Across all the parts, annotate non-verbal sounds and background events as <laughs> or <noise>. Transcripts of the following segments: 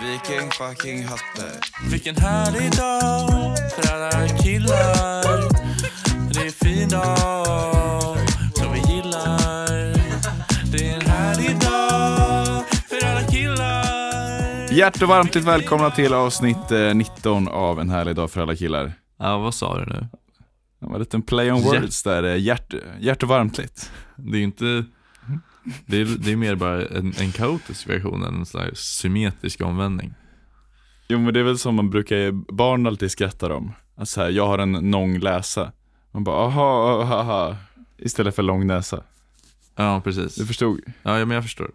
Vilken fucking hatte. Vilken härlig dag för alla killar. Det är en fin dag som vi gillar. Det är en härlig dag för alla killar. Hjärt och varmt välkomna till avsnitt eh, 19 av En härlig dag för alla killar. Ja, vad sa du nu? Det var en liten play on words där, eh, hjärt, hjärt och varmtligt. Det är inte, det är, det är mer bara en, en kaotisk version än en slags symmetrisk omvändning. Jo men det är väl som man brukar, barn alltid skrattar om. Att så här, jag har en lång läsa. Man bara, aha, aha, aha. Istället för lång näsa. Ja, precis. Du förstod? Ja, men jag förstår.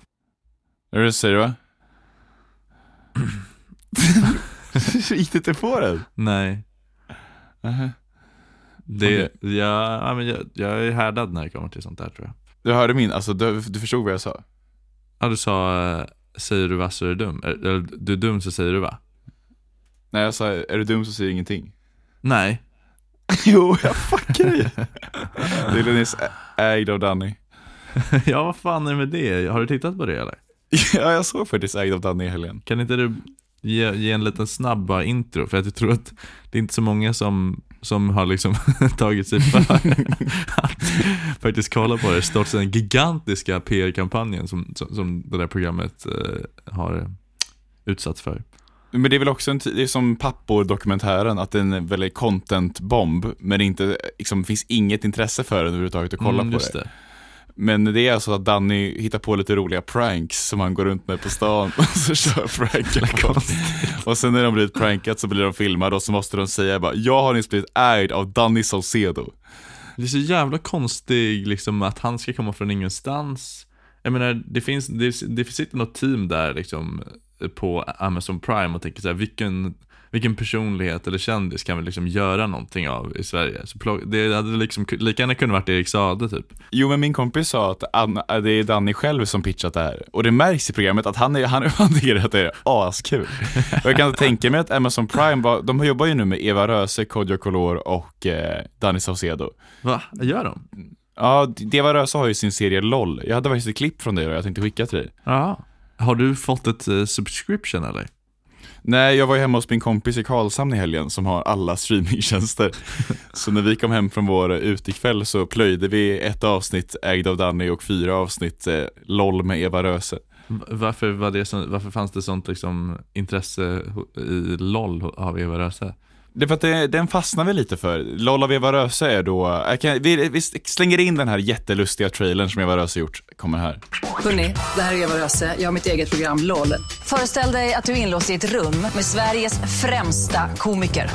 Är det det du säger va? <laughs> Gick det inte på den? Nej, Aha. det, Okej. ja, ja, men jag, jag är härdad när det kommer till sånt där tror jag. Du hörde min, alltså du, du förstod vad jag sa? Ja, du sa, eh, säger du va så är du dum. Eller, du är dum så säger du va? Nej jag sa, är du dum så säger ingenting. Nej. <laughs> jo, jag fuckar dig. Är Dennis ägd av Danny. <laughs> ja, vad fan är det med det? Har du tittat på det eller? <laughs> Ja, jag såg faktiskt ägd av Danny i helgen. Kan inte du ge, ge en liten snabb intro? För att jag tror att det är inte så många som, som har liksom <laughs> tagit sig för att <laughs> faktiskt kolla på det. Stått den gigantiska PR-kampanjen som, som, som det där programmet eh, har utsatts för. Men det är väl också en, det är som pappor-dokumentären, att det är en väldigt content-bomb, men det inte, liksom, finns inget intresse för den överhuvudtaget att kolla Mm, på just det. Men det är alltså att Danny hittar på lite roliga pranks som han går runt med på stan <laughs> och så kör pranken på. Och sen när de blivit prankat så blir de filmade och så måste de säga bara, jag har nyss blivit ägd av Danny Saucedo. Det är så jävla konstigt liksom att han ska komma från ingenstans. Jag menar, det finns, det, det sitter något team där liksom på Amazon Prime och tänker så här, vilken, vilken personlighet eller kändis kan vi liksom göra någonting av i Sverige? Så det hade liksom lika gärna kunnat varit Erik Saade typ. Jo men min kompis sa att Anna, det är Danny själv som pitchat det här. Och det märks i programmet att han, är, han, <laughs> han tycker att det är askul. Och jag kan tänka mig att Amazon Prime, var, de jobbar ju nu med Eva Röse, Kodjo Color och eh, Danny Saucedo. Va? Gör de? Ja, Eva Röse har ju sin serie LOL. Jag hade faktiskt ett klipp från det och jag tänkte skicka till dig. Ja. Har du fått ett eh, subscription eller? Nej, jag var ju hemma hos min kompis i Karlshamn i helgen som har alla streamingtjänster. <laughs> så när vi kom hem från vår utekväll så plöjde vi ett avsnitt ägd av Danny och fyra avsnitt eh, LOL med Eva Röse. Varför, var det så, varför fanns det sånt liksom intresse i LOL av Eva Röse? Det är för att det, den fastnar vi lite för. LOL av Eva Röse är då, jag kan, vi, vi slänger in den här jättelustiga trailern som Eva Röse gjort, kommer här. Hörni, det här är Eva Röse. Jag har mitt eget program LOL. Föreställ dig att du är inlåst i ett rum med Sveriges främsta komiker.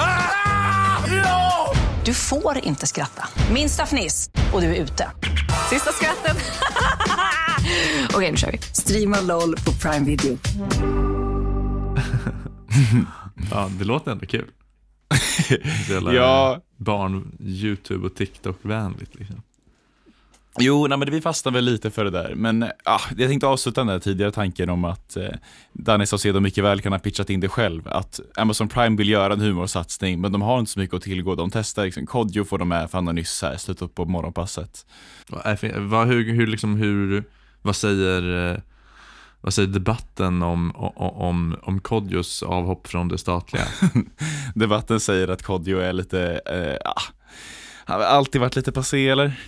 Du får inte skratta. Minsta fniss och du är ute. Sista skrattet. <laughs> Okej, nu kör vi. Streama LOL på Prime Video. <laughs> Ja, det låter ändå kul. Ja. Barn, YouTube och TikTok-vänligt liksom. Jo, nej, men vi fastnar väl lite för det där. Men ah, jag tänkte avsluta den där tidigare tanken om att eh, Danny Saucedo mycket väl kan ha pitchat in det själv. Att Amazon Prime vill göra en humorsatsning, men de har inte så mycket att tillgå. De testar liksom, Kodjo får de med, för han har nyss här, slutat upp på morgonpasset. Vad, vad, hur, hur, liksom, hur, vad säger, vad säger debatten om, om, om, Kodjos avhopp från det statliga? <laughs> Debatten säger att Kodjo är lite, eh, ah, han har alltid varit lite passé eller?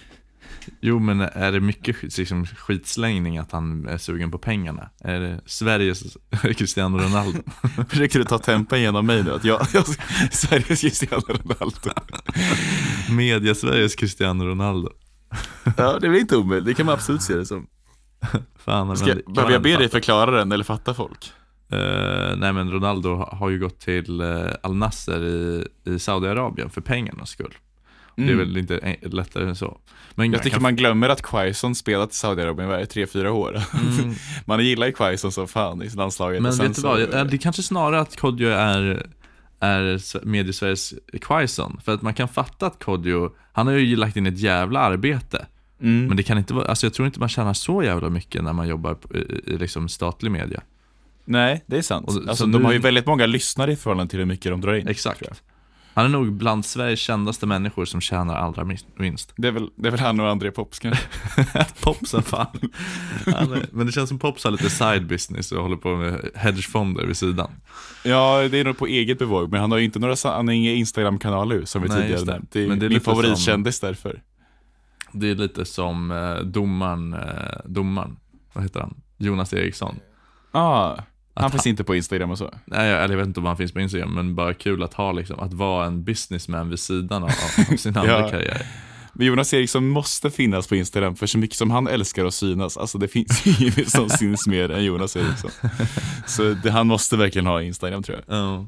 Jo, men är det mycket liksom, skitslängning att han är sugen på pengarna? Är det Sveriges <laughs> Cristiano Ronaldo? <laughs> Försöker du ta tempen genom mig nu? Att jag, jag Sveriges Cristiano Ronaldo. Media Sveriges Cristiano Ronaldo. Ja, det är väl inte omöjligt. Det kan man absolut se det som. <laughs> Fan, men, Ska, behöver jag be dig förklara den eller fatta folk? Eh, nej men Ronaldo ha- har ju gått till uh, Al Nasser i, i Saudiarabien för pengarnas skull. Det är Mm. väl inte lättare än så. Men Jag tycker kan- man glömmer att Quaison spelat i Saudiarabien varje tre, fyra år. Mm. <laughs> man gillar ju Quaison som fan i landslaget. Men vet du vad, det är kanske snarare att Kodjo är, är Sve- Mediesveriges Quaison. För att man kan fatta att Kodjo, han har ju lagt in ett jävla arbete. Mm. Men det kan inte vara, alltså jag tror inte man tjänar så jävla mycket när man jobbar i, i liksom statlig media. Nej, det är sant. Och- alltså, så de nu- har ju väldigt många lyssnare i förhållande till hur mycket de drar in. Exakt. Han är nog bland Sveriges kändaste människor som tjänar allra minst-. Det är väl, det är väl han och André Pops kanske. <laughs> Popsen fan. Han är, men det känns som Pops har lite side business och håller på med hedgefonder vid sidan. Ja, det är nog på eget bevåg, men han har ju inte några, han har inga Instagram-kanaler som vi Nej, tidigare nämnt. Det är, Men det är min favoritkändis därför. Det är lite som eh, domaren, eh, domaren, vad heter han? Jonas Eriksson. Ah, han Att finns inte på Instagram och så. Nej, jag, eller jag vet inte om han finns på Instagram, men bara kul att ha liksom, att vara en businessman vid sidan av, av sin <laughs> andra Ja. karriär. Men Jonas Eriksson måste finnas på Instagram, för så mycket som han älskar att synas, alltså det finns ingen som syns mer än Jonas Eriksson. Så det, han måste verkligen ha Instagram tror jag. Ja.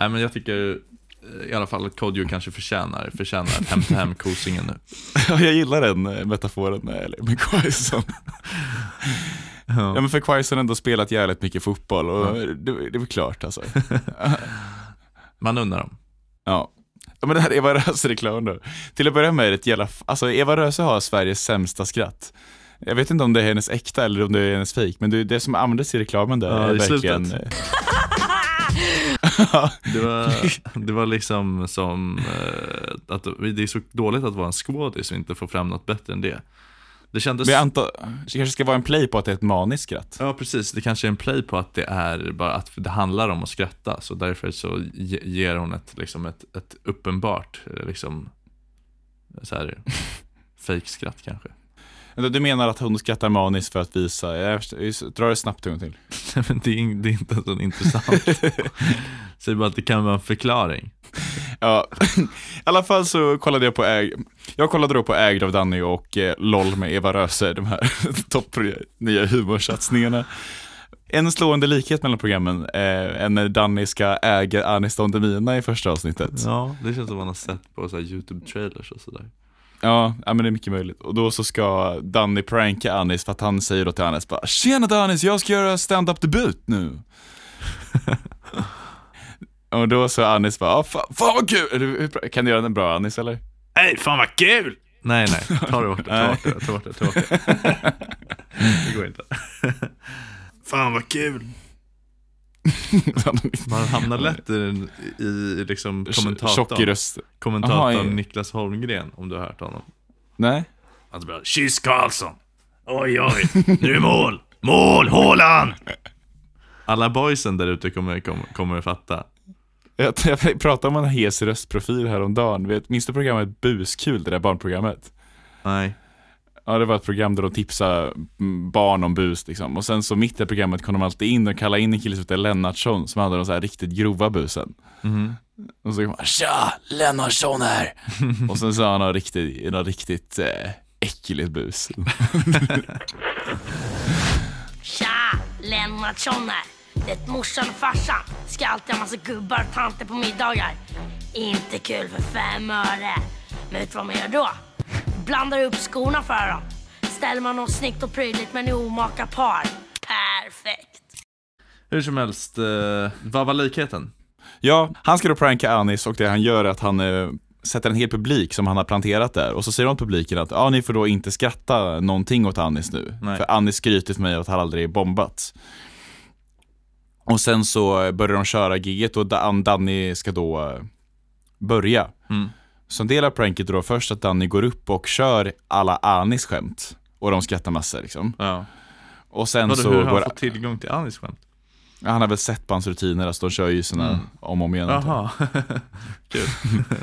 Nej men jag tycker i alla fall att Kodjo kanske förtjänar, förtjänar att hämta hem kosingen nu. <laughs> Ja, jag gillar den eh, metaforen med, eller, med Quaison. Ja men för Quaison har ändå spelat jävligt mycket fotboll och det, det är väl klart alltså. <laughs> Man undrar dem. Ja. Ja men det här Eva Röse-reklamen då. Till att börja med är det ett jävla, alltså Eva Röse har Sveriges sämsta skratt. Jag vet inte om det är hennes äkta eller om det är hennes fejk, men det, det som användes i reklamen där Ja, är verkligen... slutet. <laughs> Det var, det var liksom som eh, att det är så dåligt att vara en skådis och inte få fram något bättre än det. Det kändes... Men jag antar, det kanske ska vara en play på att det är ett maniskt skratt. Ja precis, det kanske är en play på att det är bara att det handlar om att skratta. Så därför så ge- ger hon ett, liksom ett, ett uppenbart, eh, liksom, så här, <laughs> fake-skratt kanske. Du menar att hon skrattar maniskt för att visa, jag dra det snabbt en gång till. <laughs> Men det är, det är inte så intressant. <laughs> Säg bara att det kan vara en förklaring. Ja, <clears throat> i alla fall så kollade jag på äg... Jag kollade då på Ägd av Danny och eh, LOL med Eva Röse, de här <laughs> topp nya humorsatsningarna. En slående likhet mellan programmen eh, är när Danny ska äga Anis Don Demina i första avsnittet. Ja. Det känns som man har sett på så YouTube-trailers och sådär. Ja, men det är mycket möjligt. Och då så ska Danny pranka Anis för att han säger då till Anis bara Tjena Anis, jag ska göra stand-up debut nu. <laughs> och då så Anis bara, "Ah, fan, fan vad kul! Kan du göra en bra Anis eller? Hej, fan vad kul! Nej, nej, ta det bort det, ta bort det, ta bort det, ta bort det. <laughs> Det går inte. <laughs> Fan vad kul! Man hamnar lätt i, i liksom kommentatorn, kommentatorn Aha, ja. Niklas Holmgren, om du har hört honom. Nej? Han bara, kyss Karlsson! Oj, oj, nu är mål! Mål, Haaland! Alla boysen där ute kommer, kommer, kommer att fatta. Jag, jag pratade om en hes röstprofil häromdagen. Minns du programmet Buskul, det där barnprogrammet? Nej. Ja, det var ett program där de tipsade mm, barn om bus liksom. Och sen så mitt i programmet kom de alltid in och kallade in en kille som hette Lennartsson som hade de så här riktigt grova busen. Mhm. Och så kom han, tja, Lennartsson här! <laughs> och sen sa han något riktigt, något riktigt eh, äckligt bus. <laughs> Tja! Lennartsson här. Det är morsan och farsan. Ska alltid ha massa gubbar och tanter på middagar. Inte kul för fem öre. Men vet du vad man gör då? Blandar upp skorna för dem. Ställer man något snyggt och prydligt med en omaka par. Perfekt! Hur som helst, eh, vad var likheten? Ja, han ska då pranka Anis och det han gör är att han eh, sätter en hel publik som han har planterat där och så säger de till publiken att ja, ni får då inte skratta någonting åt Anis nu. Nej. För Anis skryter för mig att han aldrig bombat. Och sen så börjar de köra giget och Dan- Danny ska då eh, börja. Mm. Så en del av pranket då först att Danny går upp och kör alla Anis skämt. Och de skrattar massor liksom. Ja. Och sen Vadå, så hur har han går, fått tillgång till Anis skämt? han har väl sett på hans rutiner, alltså de kör ju sina om och om igen. Jaha, <laughs> kul.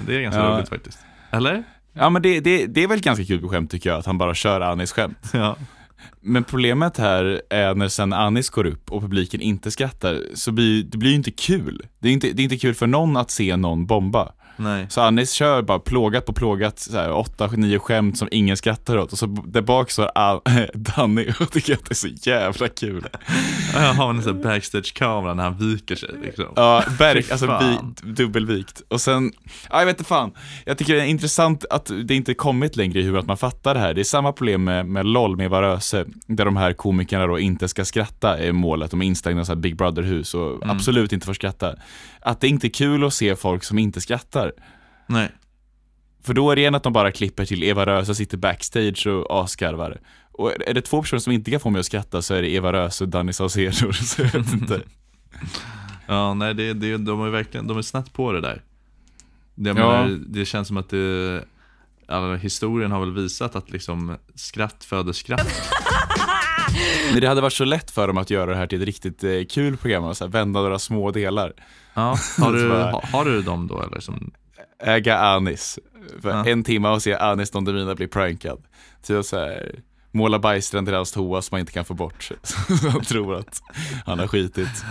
Det är ganska Ja. roligt faktiskt. Eller? Ja men det, det, det är väl ganska kul skämt tycker jag, att han bara kör Anis skämt. <laughs> Ja. Men problemet här är när sen Anis går upp och publiken inte skrattar, så blir det blir ju inte kul. Det är inte, det är inte kul för någon att se någon bomba. Nej. Så Anis kör bara plågat på plågat, så här, åtta, nio skämt som ingen skrattar åt och så där bak står Danny och tycker att det är så jävla kul. Jag har en sån backstage-kamera när han viker sig liksom. Ja, berg, alltså vi, dubbelvikt. Och sen, ja jag vet inte fan. Jag tycker det är intressant att det inte kommit längre i hur att man fattar det här. Det är samma problem med, med LOL med Eva Röse, där de här komikerna då inte ska skratta är målet. De är instängda i Big Brother-hus och absolut inte får skratta. Att det inte är kul att se folk som inte skrattar. Nej. För då är det igen att de bara klipper till Eva Röse sitter backstage och asgarvar. Och är det två personer som inte kan få mig att skratta så är det Eva Röse och Danny Saucedo. <laughs> Så jag vet inte. <laughs> Ja, nej, det, det, de är verkligen, de är snett på det där. Jag Ja. menar, det känns som att det, alltså, historien har väl visat att liksom skratt föder skratt. <laughs> Men det hade varit så lätt för dem att göra det här till ett riktigt eh, kul program och så här, vända några små delar. Ja, <laughs> har, du, bara- ha, har du dem då eller? Som, Äga Anis. För Ja. en timme och se Anis Don Demina bli prankad. Typ så här, måla bajsstränder i hans toa som man inte kan få bort. <laughs> Så han tror att han har skitit.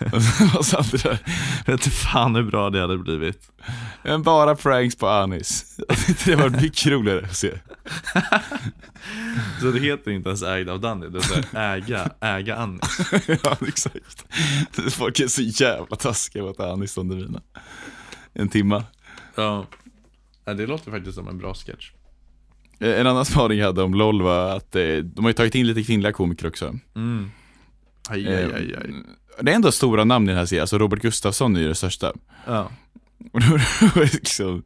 <laughs> Och så där. vet inte fan hur bra det hade blivit. Men bara pranks på Anis. <laughs> Det var mycket roligare att se. Så det heter inte ens ägd av Danny, det är så här, äga, äga Annie. Ja, exakt. Folk är så jävla taskiga mot Anis Don Demina. En timma. Ja, det låter faktiskt som en bra sketch. Eh, En annan <laughs> spaning jag hade om LOL var att eh, de har ju tagit in lite kvinnliga komiker också. Mm. Aj, aj, aj, aj. Det är ändå stora namn i den här serien, alltså Robert Gustafsson är ju det största. Ja. <laughs> Och då liksom,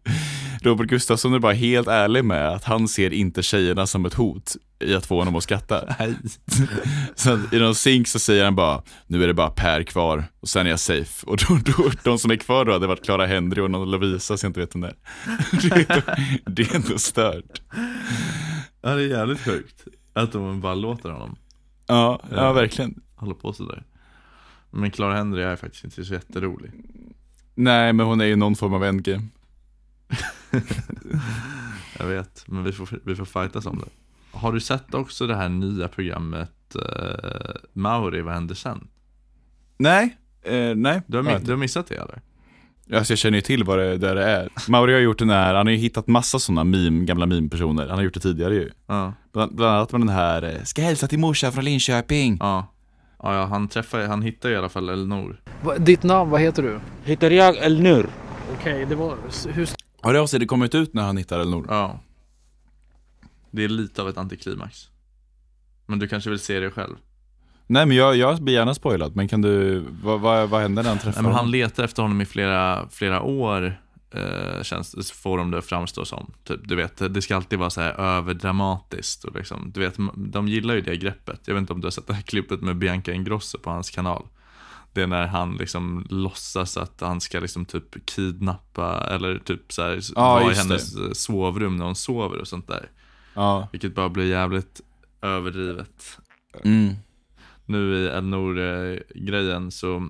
Robert Gustafsson är bara helt ärlig med att han ser inte tjejerna som ett hot i att få honom att skratta. <laughs> Så i någon synk så säger han bara, nu är det bara Per kvar och sen är jag safe. Och då, då, de som är kvar då hade varit Clara Henry och någon Lovisa så jag inte vet vem det är. <laughs> Det är, ändå, stört. Ja, det är jävligt sjukt. Att de bara låter honom Ja, ja verkligen. hålla på sådär. Men Clara Henry är faktiskt inte så jätterolig. Nej, men hon är ju någon form av endgame. <laughs> Jag vet, men vi får, vi får fightas om det. Har du sett också det här nya programmet uh, Mauri, vad händer sen? Nej, eh, nej. Du har, du har missat det eller? Alltså jag känner ju till vad det, där det är. Mauri har gjort den här, han har ju hittat massa sådana meme, gamla meme-personer. Han har gjort det tidigare ju. Ja. Bland, bland annat med den här, eh, ska hälsa till morsan från Linköping. Ja. Ja, ja han träffar, han hittar i alla fall Elinor. Va- Ditt namn, vad heter du? Heter jag Elnur? Okej, det var... Hur Har det avsnittet kommit ut när han hittar Elinor? Ja. Det är lite av ett antiklimax. Men du kanske vill se det själv? Nej men jag, jag blir gärna spoilad, men kan du, vad, vad, vad händer när han träffar Nej, men han letar efter honom i flera, flera år, eh, känns det, får de det framstå som. Typ, du vet, det ska alltid vara så här överdramatiskt. Och liksom, du vet, de gillar ju det greppet. Jag vet inte om du har sett det här klippet med Bianca Ingrosso på hans kanal. Det är när han liksom låtsas att han ska liksom typ kidnappa eller typ så här, Ja, vara i hennes eh, sovrum när hon sover och sånt där. Ja. Vilket bara blir jävligt överdrivet. Mm. Nu i Elnor-grejen så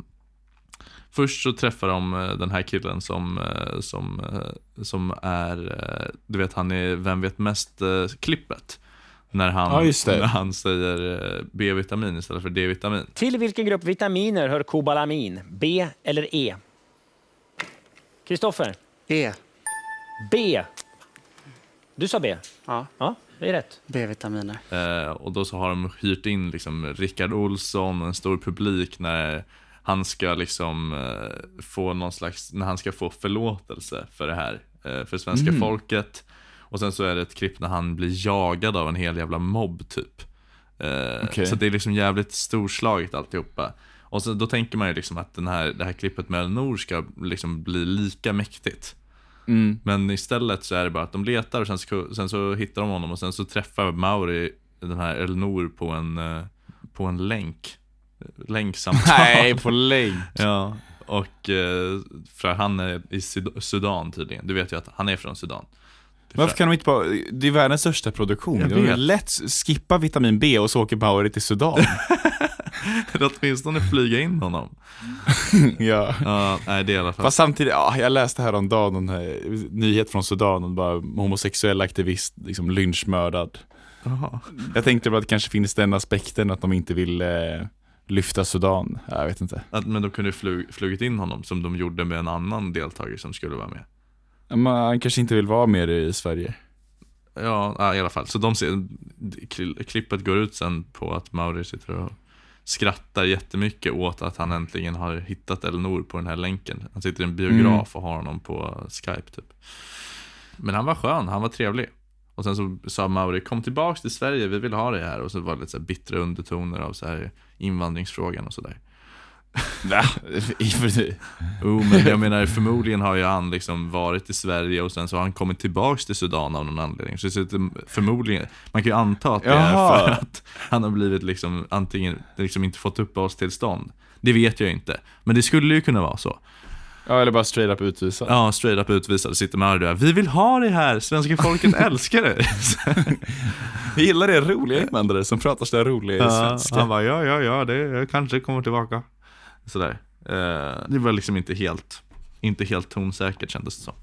Först så träffar de eh, den här killen som, eh, som, eh, som är, du vet han är Vem vet mest-klippet. När han, Ja, när han säger eh, B-vitamin istället för D-vitamin. Till vilken grupp vitaminer hör kobalamin? B eller E? Kristoffer? E. B. Du sa B? Ja, Ja, det är rätt. B-vitaminer. Eh, och då så har de hyrt in liksom Rickard Olsson och en stor publik när han ska liksom eh, få någon slags, när han ska få förlåtelse för det här, eh, för svenska folket. Och sen så är det ett klipp när han blir jagad av en hel jävla mobb typ. Eh, Okej. Så det är liksom jävligt storslaget alltihopa. Och så, då tänker man ju liksom att den här, det här klippet med Elinor ska liksom bli lika mäktigt. Mm. Men istället så är det bara att de letar och sen så, sen så hittar de honom och sen så träffar Mauri den här Elinor på en, eh, på en länk. Länksamtal. <laughs> Nej, på länk. <laughs> Ja, och eh, för han är i Sud- Sudan tydligen. Du vet ju att han är från Sudan. Varför för- kan de inte bara, det är världens största produktion. Jag Det är lätt skippa vitamin B och så åker Mauri till Sudan. <laughs> Eller åtminstone flyga in honom. <laughs> ja. Ja, nej det är i alla fall. Fast samtidigt, ja, jag läste häromdagen en här, nyhet från Sudan, och bara homosexuell aktivist liksom lynchmördad. Jaha. Jag tänkte bara att det kanske finns den aspekten att de inte vill eh, lyfta Sudan. Ja, Jag vet inte. Att, men de kunde flyg, flugit in honom som de gjorde med en annan deltagare som skulle vara med. Han kanske inte vill vara med i Sverige. Ja, i alla fall. Så de ser, kli- klippet går ut sen på att Mauri sitter och skrattar jättemycket åt att han äntligen har hittat Elinor på den här länken. Han sitter i en biograf och har honom på Skype typ. Men han var skön, han var trevlig. Och sen så sa Mauri, kom tillbaks till Sverige, vi vill ha dig här. Och så var det lite så här bittra undertoner av så här invandringsfrågan och sådär. <laughs> Va? Jo, men jag menar förmodligen har ju han liksom varit i Sverige och sen så har han kommit tillbaks till Sudan av någon anledning. Så det är förmodligen, man kan ju anta att det är Jaha. för att han har blivit liksom antingen liksom inte fått uppehållstillstånd. Det vet jag inte, men det skulle ju kunna vara så. Ja, eller bara straight up utvisad. Ja, straight up utvisad, sitter med arga. Vi vill ha dig här, svenska folket <laughs> älskar dig. Jag gillar det roliga invandrare som pratar så där roliga Ja, svenska. han bara, ja, ja, ja, det jag kanske kommer tillbaka. Sådär. Eh, det var liksom inte helt, inte helt tonsäkert kändes det som.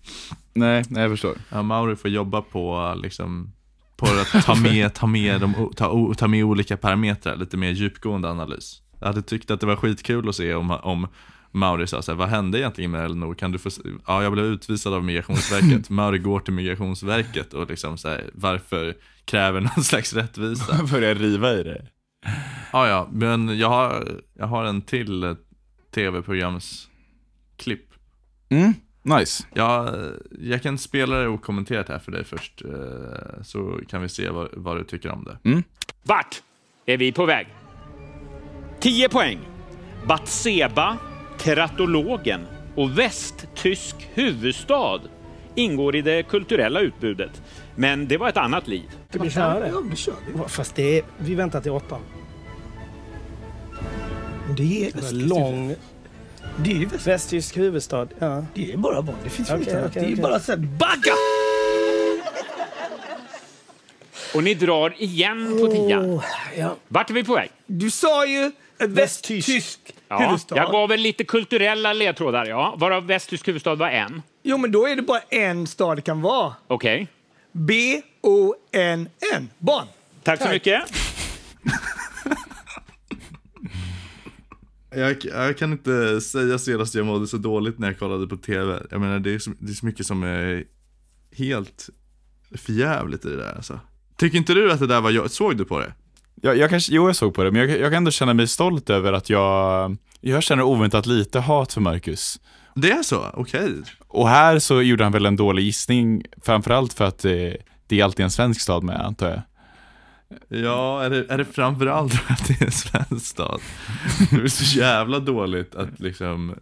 Nej, nej, jag förstår. Ja, Mauri får jobba på liksom på att ta med, ta med, de, ta, ta med olika parametrar, lite mer djupgående analys. Jag hade tyckt att det var skitkul att se om, om Mauri sa såhär, vad hände egentligen med Elinor? Kan du få, ja jag blev utvisad av Migrationsverket. <laughs> Mauri går till Migrationsverket och liksom såhär, varför kräver någon slags rättvisa? <laughs> Börjar riva i det. Ja, ja, men jag har, jag har en till tv-programsklipp. Mm, nice. Jag, jag kan spela det okommenterat här för dig först, eh, så kan vi se vad, vad du tycker om det. Vart är vi på väg? 10 poäng. Batseba, Teratologen och västtysk huvudstad ingår i det kulturella utbudet. Men det var ett annat liv. Ska vi köra det? Ja, vi kör det. Fast det är, vi väntar till åttan. Det är en lång... Det är ju väst... västtysk huvudstad. Ja. Det är bara barn. Det finns inte. okej, det är bara så här, bagga! Och ni drar igen på tian. Åh, ja. Vart är vi på väg? Du sa ju ett västtysk Ja, huvudstad. jag gav väl lite kulturella ledtrådar, ja. Varav västtysk huvudstad var en. Jo, men då är det bara en stad det kan vara. Okej. B-O-N-N. Barn. Tack så Tack. mycket. <laughs> Jag, jag kan inte säga senast jag mådde så dåligt när jag kollade på TV. Jag menar det är så, det är så mycket som är helt förjävligt i det där alltså. Tycker inte du att det där var, jag, såg du på det? Jag, jag kanske, jo, jag såg på det, men jag, jag kan ändå känna mig stolt över att jag, jag känner oväntat lite hat för Marcus. Det är så? Okej. Och här så gjorde han väl en dålig gissning, framförallt för att det, det är alltid en svensk stad med, antar jag. Ja, är det, är det framförallt för att det är en svensk stad? Det är så jävla dåligt att liksom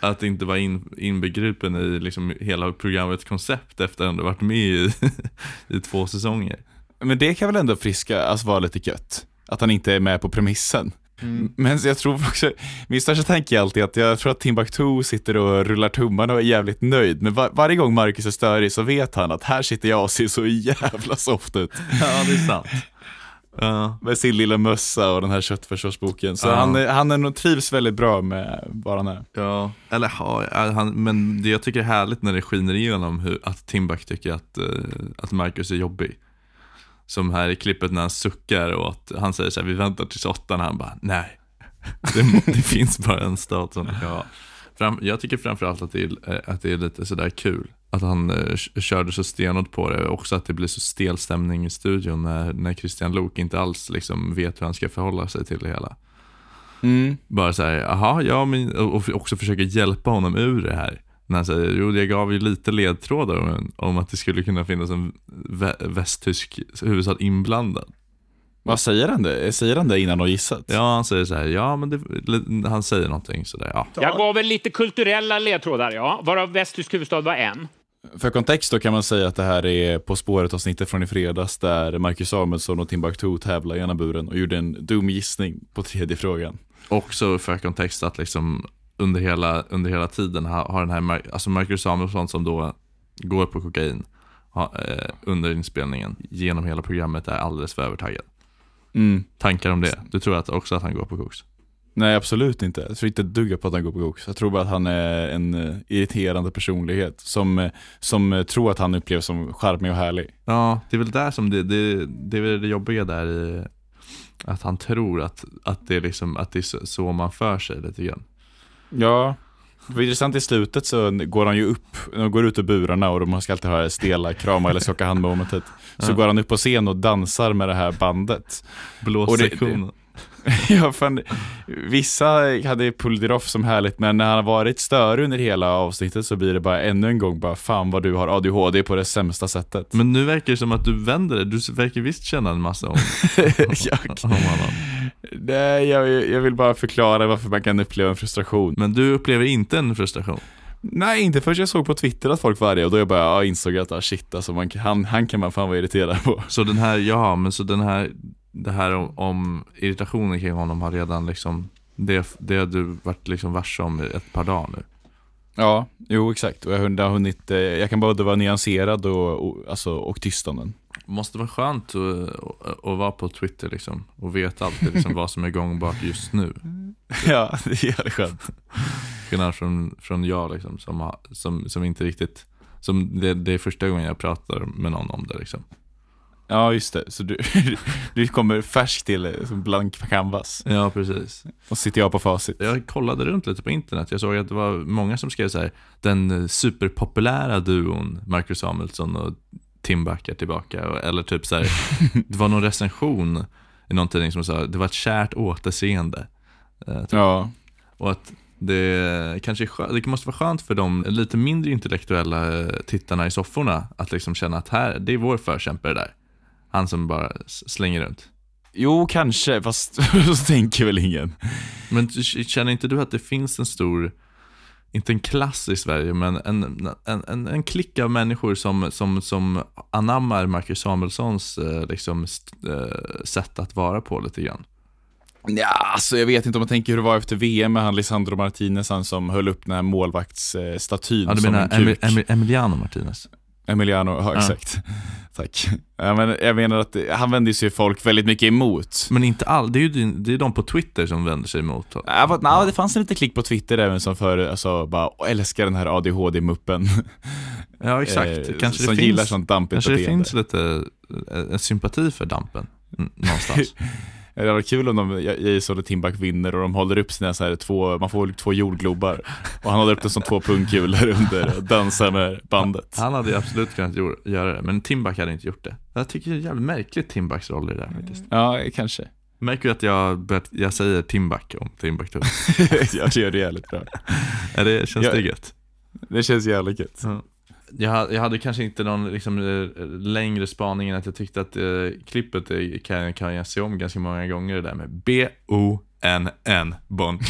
att inte vara in, inbegripen i liksom hela programmets koncept efter att ändå varit med i, <laughs> i två säsonger. Men det kan väl ändå friska, alltså vara lite gött. Att han inte är med på premissen. Men så jag tror också, min största tanke är alltid att jag tror att Timbuktu sitter och rullar tummarna och är jävligt nöjd. Men var, varje gång Marcus är störig så vet han att här sitter jag och ser så jävla soft ut. Ja, det är sant. Ja. Med sin lilla mössa och den här köttfärssåsboken. Så Ja. han, han är trivs väldigt bra med var han är. Ja, eller ja, han, men det jag tycker är härligt när det skiner igenom hur, att Timbuk tycker att, eh, att Marcus är jobbig. Som här i klippet när han suckar och att han säger så här, vi väntar tills åttan, han bara, nej. <laughs> Det, det finns bara en stad som. Fram, jag tycker framförallt att det, är, att det är lite sådär kul. Att han eh, körde så stenhårt på det. Också att det blir så stel stämning i studion när, när Christian Lok inte alls liksom vet hur han ska förhålla sig till det hela. Bara så här, jaha, ja, men, och och också försöka hjälpa honom ur det här. När han säger, jo jag gav ju lite ledtrådar om, om att det skulle kunna finnas en vä- västtysk huvudstad inblandad. Vad säger han det? Säger han det innan de gissat? Ja, han säger så här, ja men det, han säger någonting sådär, ja. Jag gav väl lite kulturella ledtrådar, ja. Varav västtysk huvudstad var en. För kontext då kan man säga att det här är På spåret-avsnittet från i fredags där Marcus Samuelsson och Timbuktu tävlade i ena buren och gjorde en dum gissning på tredje frågan. Också för kontext att liksom under hela, under hela tiden har, har den här, alltså Marcus Samuelsson som då går på kokain ha, eh, under inspelningen genom hela programmet är alldeles för övertaggad. Mm. Tankar om det? Du tror att också att han går på koks? Nej, absolut inte. Jag tror inte ett dugg på att han går på koks. Jag tror bara att han är en eh, irriterande personlighet som, eh, som eh, tror att han upplevs som charmig och härlig. Ja, det är väl där som det, det, det är väl det jobbiga där i att han tror att, att det är liksom, att det är så, man för sig lite grann. Ja, det var intressant i slutet så går han ju upp, de går ut ur burarna och de ska alltid ha stela krama eller skaka hand momentet. Så Ja. går han upp på scen och dansar med det här bandet. Blåssektionen. <laughs> Ja, fan, vissa hade off som härligt, men när han har varit störig under hela avsnittet så blir det bara ännu en gång bara fan vad du har ADHD på det sämsta sättet. Men nu verkar det som att du vänder det, du verkar visst känna en massa om, <laughs> jag, om nej, jag, jag vill bara förklara varför man kan uppleva en frustration. Men du upplever inte en frustration? Nej, inte förrän jag såg på Twitter att folk var arga och då jag bara ja, insåg att ah, shit alltså, man, han, han kan man fan vara irriterad på. Så den här, ja men så den här, det här om, om irritationen kring honom har redan liksom, det, det har du varit liksom varse om i ett par dagar nu? Ja, jo exakt. Och jag har hunnit, eh, jag kan både vara nyanserad och, och, alltså, och tyst om den. Måste vara skönt att, att, vara på Twitter liksom och veta alltid liksom vad som är gångbart just nu. <laughs> ja, det är jävligt skönt. Skillnad från, från jag liksom, som, som, som inte riktigt, som det, det är första gången jag pratar med någon om det liksom. Ja, just det. Så du, <laughs> du kommer färsk till som blank canvas. Ja, precis. Och sitter jag på facit. Jag kollade runt lite på internet. Jag såg att det var många som skrev så här, den superpopulära duon Marcus Samuelsson och Tim Buck är tillbaka. Eller typ så här, <laughs> det var någon recension i någon tidning som sa, det var ett kärt återseende. Eh, typ. Ja, Och att det kanske det måste vara skönt för de lite mindre intellektuella eh, tittarna i sofforna att liksom känna att här, det är vår förkämpe det där. Han som bara slänger runt. jo kanske, fast <laughs> så tänker väl ingen. Men känner inte du att det finns en stor, inte en klass i Sverige, men en, en, en, en klick av människor som, som, som anammar Marcus Samuelssons eh, liksom, eh, sätt att vara på lite grann? Ja, alltså jag vet inte om man tänker hur det var efter VM med han Lisandro Martinez, han som höll upp den här målvaktsstatyn Ja, du som menar en kuk. Emil, Emil, Emiliano Martinez? Emiliano, ja, exakt. Tack. Ja, men jag menar att han vänder sig folk väldigt mycket emot. Men inte all, det är ju det är de på Twitter som vänder sig emot Ja, nej, det fanns en liten klick på Twitter även som för, alltså, bara "Åh, älskar den här ADHD-muppen. Ja, exakt. Eh, kanske som det gillar finns, sånt dampigt kanske det beteende. finns lite eh, en sympati för dampen mm, någonstans. <laughs> Ja, Det var kul om de, Jason och Timbuk vinner och de håller upp sina så här två, man får två jordglobar. Och han håller upp det som två pungkulor under och dansar med bandet. Han hade absolut kunnat göra det, men Timbuk hade inte gjort det. Jag tycker det är jävligt märkligt Timbuks roll i det där faktiskt. Ja, kanske. Märker du att jag, börjat, jag säger Timbuk om Timbuktu? <laughs> Jag gör det jävligt bra. Det, känns Jag- det gött? Det känns jävligt gött. Jag, jag hade kanske inte någon liksom, eh, längre spaning än att jag tyckte att eh, klippet eh, kan, kan jag se om ganska många gånger det där med B-O-N-N, Bond. <laughs>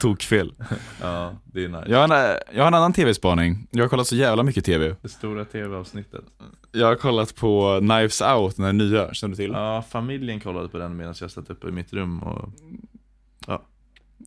Tokfel. ja, det är nice. Jag har, en, jag har en annan tv-spaning. Jag har kollat så jävla mycket tv. Det stora tv-avsnittet. Jag har kollat på Knives Out, den här nya, känner du till? Ja, familjen kollade på den medan jag satt uppe i mitt rum och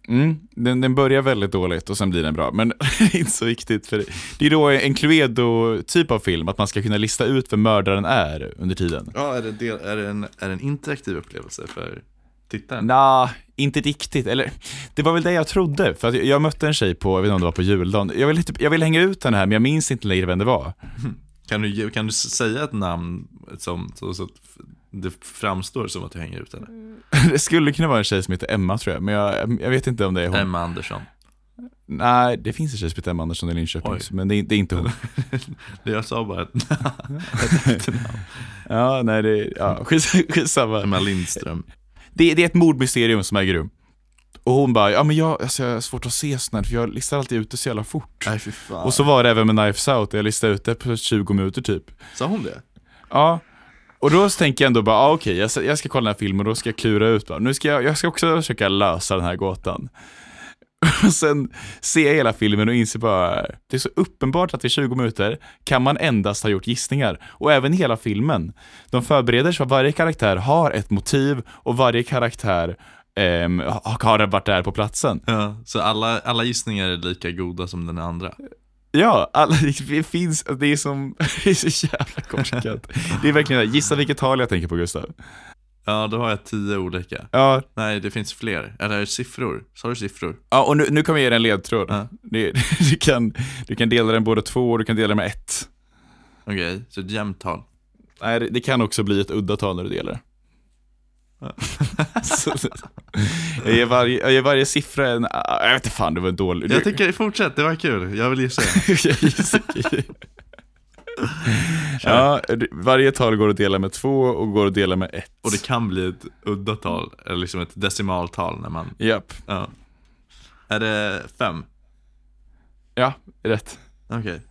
Mm, den, den börjar väldigt dåligt och sen blir den bra, men <laughs> det är inte så viktigt för det, det är då en Cluedo-typ av film, att man ska kunna lista ut vem mördaren är under tiden. Ja, är det, del, är det, en, är det en interaktiv upplevelse för tittaren? Nja, inte riktigt. Eller, det var väl det jag trodde. För att jag mötte en tjej på, jag vet inte om det var på juldagen. Jag ville, typ, jag ville hänga ut henne här, men jag minns inte längre vem det var. Kan, du, kan du säga ett namn som, så, så det framstår som att du hänger ut henne? <laughs> Det skulle kunna vara en tjej som heter Emma tror jag, men jag, jag vet inte om det är hon. Emma Andersson. Nej, det finns en tjej som heter Emma Andersson i Linköping, Oj. men det är, det är inte hon. Det <laughs> jag sa bara ett <laughs> ja, nej, det är, ja, skits, skitsamma. Emma Lindström. Det, det är ett mordmysterium som äger rum. Och hon bara, ja men jag, alltså, jag har svårt att se här, för jag listar alltid ut det så jävla fort. Nej fy fan. Och så var det även med Knives Out, jag listade ut det på 20 minuter typ. Sa hon det? Ja, och då tänker jag ändå bara, ah, okej, jag, ska- jag ska kolla den här filmen och då ska jag klura ut, bara, nu ska jag, jag ska också försöka lösa den här gåtan. <laughs> Och sen ser jag hela filmen och inser bara, det är så uppenbart att i 20 minuter kan man endast ha gjort gissningar. Och även hela filmen. De förbereder sig för att varje karaktär har ett motiv och varje karaktär eh, har har varit där på platsen. Ja, så alla, alla gissningar är lika goda som den andra? Ja, alla, <laughs> det finns, det är som, <laughs> det är så jävla korkat. Det är verkligen, gissa vilket tal jag tänker på Gustav. Ja, då har jag tio olika. Ja, Nej, det finns fler. Eller det siffror? Sa du siffror? Ja, och nu, nu kommer jag ge dig en ledtråd. Ja. Det, <laughs> du, kan, du kan dela den både två och du kan dela den med ett. Okej, så ett jämnt tal. Nej, det, det kan också bli ett udda tal när du delar. <laughs> Jag, ger varje, jag ger varje siffra en, ah, jag vet inte fan, det var en dålig. Jag tycker, fortsätt, det var kul. Jag vill gissa. <laughs> ja, varje tal går att dela med två och går att dela med ett. Och det kan bli ett udda tal, eller liksom ett decimaltal när man, Japp, ja. Är det fem? ja, rätt. Okej.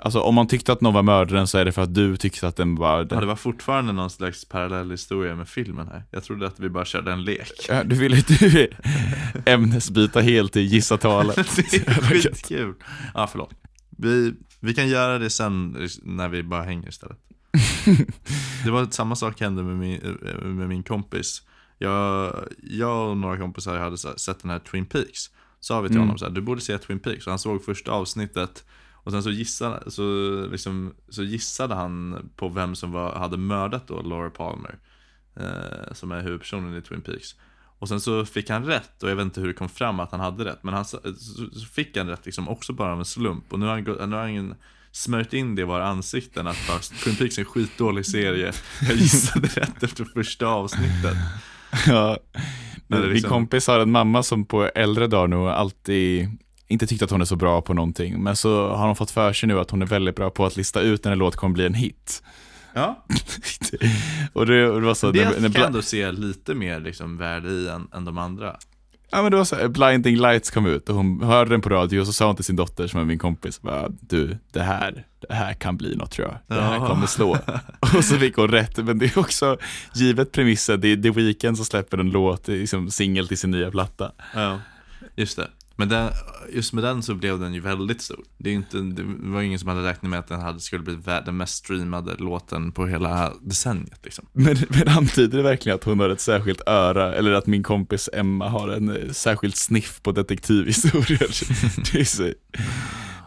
Alltså om man tyckte att någon var mördaren så är det för att du tyckte att den var Ja, det var fortfarande någon slags parallell historia med filmen här. Jag trodde att vi bara körde en lek. Ja, Du ville du <laughs> ämnesbyta helt i gissa talet. <laughs> det är skitkul. Ja, förlåt. Vi, vi kan göra det sen när vi bara hänger istället. <laughs> Det var samma sak hände med min, med min kompis. Jag, jag och några kompisar hade sett den här Twin Peaks. sa vi till Mm. honom så här, du borde se Twin Peaks. Och han såg första avsnittet och sen så gissade, så, liksom, så gissade han på vem som var, hade mördat då Laura Palmer. Eh, som är huvudpersonen i Twin Peaks. Och sen så fick han rätt och jag vet inte hur det kom fram att han hade rätt. Men han så, så fick han rätt liksom också bara av en slump. Och nu har han, nu har han smörjt in det i våra ansikten att bara, Twin Peaks är en skitdålig serie. Jag gissade rätt efter första avsnittet. Ja. Det Min liksom- kompis har en mamma som på äldre dagar nog alltid inte tyckt att hon är så bra på någonting. Men så har hon fått för sig nu att hon är väldigt bra på att lista ut när en låt kommer bli en hit. Ja, <laughs> och det, det var så, det när, kan när, jag ändå se lite mer liksom värde i än, än de andra. Ja men det var så här, Blinding Lights kom ut och hon hörde den på radio och så sa hon till sin dotter som är min kompis, bara, du, det här, det här kan bli något tror jag. Det här kommer slå. <laughs> och så fick hon rätt, men det är också givet premissen, det är The Weeknd som släpper en låt, liksom singel till sin nya platta. Ja, just det. Men den, just med den så blev den ju väldigt stor. Det, är inte, det var ingen som hade räknat med att den hade, skulle bli den mest streamade låten på hela decenniet. Liksom. Men, men antyder det verkligen att hon har ett särskilt öra, eller att min kompis Emma har en eh, särskild sniff på detektivhistorier? <laughs> det är så,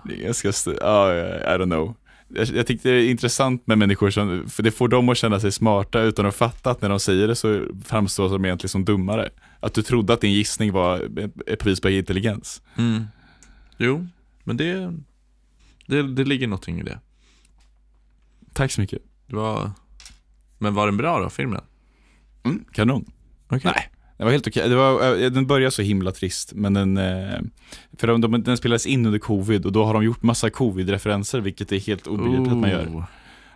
det är ganska, ja, I don't know. Jag, jag tyckte det är intressant med människor som, för det får dem att känna sig smarta utan att fatta att när de säger det så framstår de egentligen som dummare. Att du trodde att din gissning var ett bevis på intelligens. Mm. Jo, men det, det, det ligger någonting i det. Tack så mycket. det var, men var den bra då, filmen? Mm, kanon. Okej. Nej, det var helt okej. Det var, eh, den började så himla trist, men den, eh, för de, de, den spelades in under covid och då har de gjort massa covid-referenser, vilket är helt obegripligt att man gör. Oh.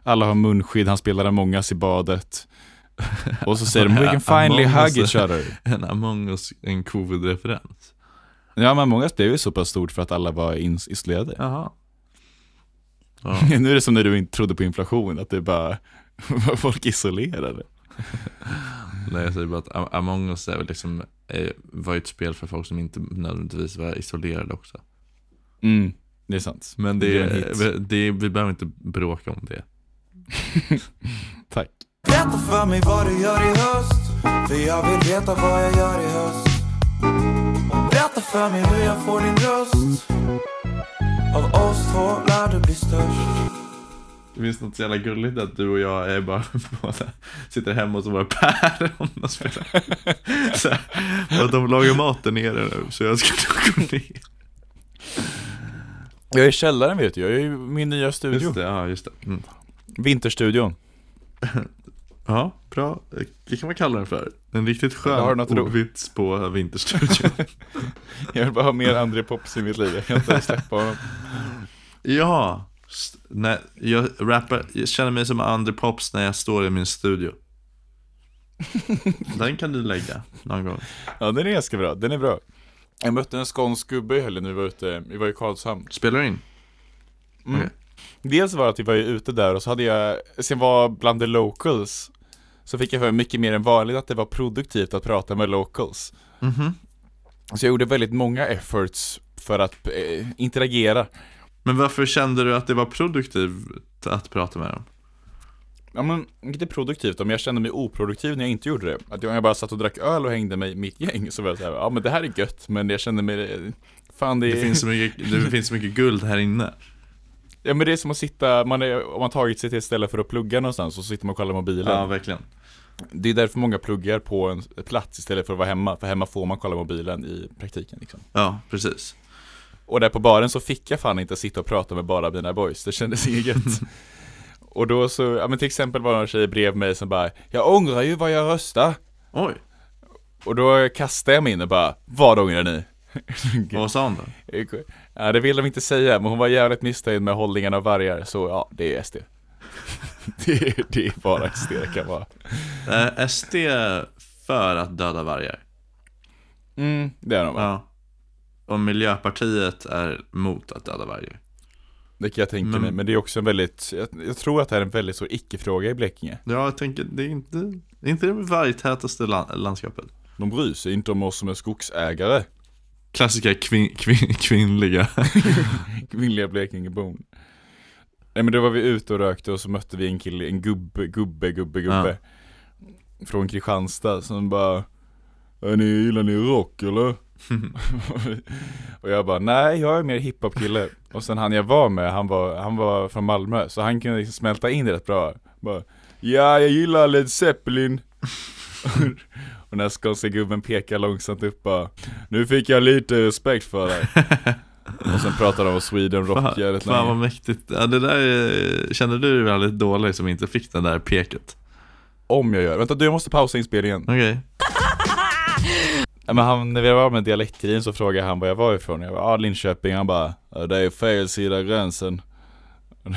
Alla har munskydd, han spelar Among us i badet. <laughs> Och så säger de, we can finally hug each other. <laughs> En Among us, en covid-referens. Ja, men Among us blev ju så pass stort för att alla var isolerade. Jaha. <laughs> Ja. nu är det som när du inte trodde på inflation, att det bara var folk isolerade. Nej, jag säger bara att Among us är väl liksom, eh, var ett spel för folk som inte nödvändigtvis var isolerade också. Mm, det är sant. Men Det det, är det, vi behöver inte bråka om det. Berätta för mig vad du gör i höst För jag vill veta vad jag gör i höst Berätta för mig hur jag får din röst Av oss två lär du bli störst Det finns något så jävla gulligt att du och jag är bara <laughs> båda sitter hemma hos våra päron och spelar. <laughs> Så här, och att de lagar mat där nere nu, så jag ska gå ner. Jag är i källaren vet du, jag är i min nya studio. Just det, ja just det. Mm. Vinterstudion. <laughs> Ja, bra. Det kan man kalla den för. En riktigt skön ordvits på Vinterstudion. <laughs> Jag vill bara ha mer André Pops i mitt liv, jag kan inte släppa honom. ja, när jag rappar, jag känner mig som Andre Pops när jag står i min studio. Den kan du lägga någon gång. Ja den är ganska bra, den är bra. Jag mötte en skånsk gubbe i helgen när vi var ute, vi var i Karlshamn. Spelar du in? Mm. Okej. Dels var det att vi var ju ute där och så hade jag, sen var bland the locals Så fick jag för mycket mer än vanligt att det var produktivt att prata med locals Mhm. Så jag gjorde väldigt många efforts för att eh, interagera Men varför kände du att det var produktivt att prata med dem? Ja men, inte produktivt men jag kände mig oproduktiv när jag inte gjorde det Att jag jag bara satt och drack öl och hängde med mitt gäng så var jag såhär, ja men det här är gött men jag kände mig, fan det, Det finns så mycket, det finns så mycket guld här inne. Ja men det är som att sitta, man är, om man tagit sig till ett ställe för att plugga någonstans och så sitter man och kollar mobilen Ja, verkligen. Det är därför många pluggar på en plats istället för att vara hemma, för hemma får man kolla mobilen i praktiken liksom. Ja, precis. Och där på baren så fick jag fan inte sitta och prata med bara mina boys, det kändes <laughs> inget och då så, ja men till exempel var det en tjej brev mig som bara, jag ångrar ju vad jag röstar. Oj, Och då kastade jag mig in och bara, vad ångrar ni? Vad sa hon då? Ja det vill de inte säga, men hon var jävligt missnöjd med hållningen av vargar, så ja, det är SD. <laughs> det, är, det är bara SD det kan vara. Är SD för att döda vargar? Mm, det är de va? Ja. Och Miljöpartiet är mot att döda vargar. Det kan jag tänka Men- mig, men det är också en väldigt, jag, jag tror att det är en väldigt stor icke-fråga i Blekinge. Ja, jag tänker, det är inte, det är inte det vargtätaste lan- landskapet. De bryr sig inte om oss som är skogsägare. Klassiska kvin, kvin, kvinnliga. <laughs> Kvinnliga Blekingebon. Nej men då var vi ute och rökte och så mötte vi en kille, en gubbe, gubbe, gubbe, gubbe. Från Kristianstad som bara, "Är ni, gillar ni rock eller? <laughs> och jag bara, nej jag är mer hiphop-kille. Och sen han jag var med, han var, han var från Malmö, så han kunde liksom smälta in det rätt bra. Bara, ja jag gillar Led Zeppelin. <laughs> och den här skånska gubben pekar långsamt upp bara, nu fick jag lite respekt för dig. <laughs> och sen pratar de om Sweden Rock Fan, jävligt fan vad mäktigt. Ja, det där är- kände du dig väldigt dålig som inte fick det där peket. Om jag gör, vänta du jag måste pausa inspelningen. Okej. Ja, men han, när vi var med dialektgrejen så frågade han var jag var ifrån. Jag bara, ah, Linköping. Han bara, det är fel sida gränsen.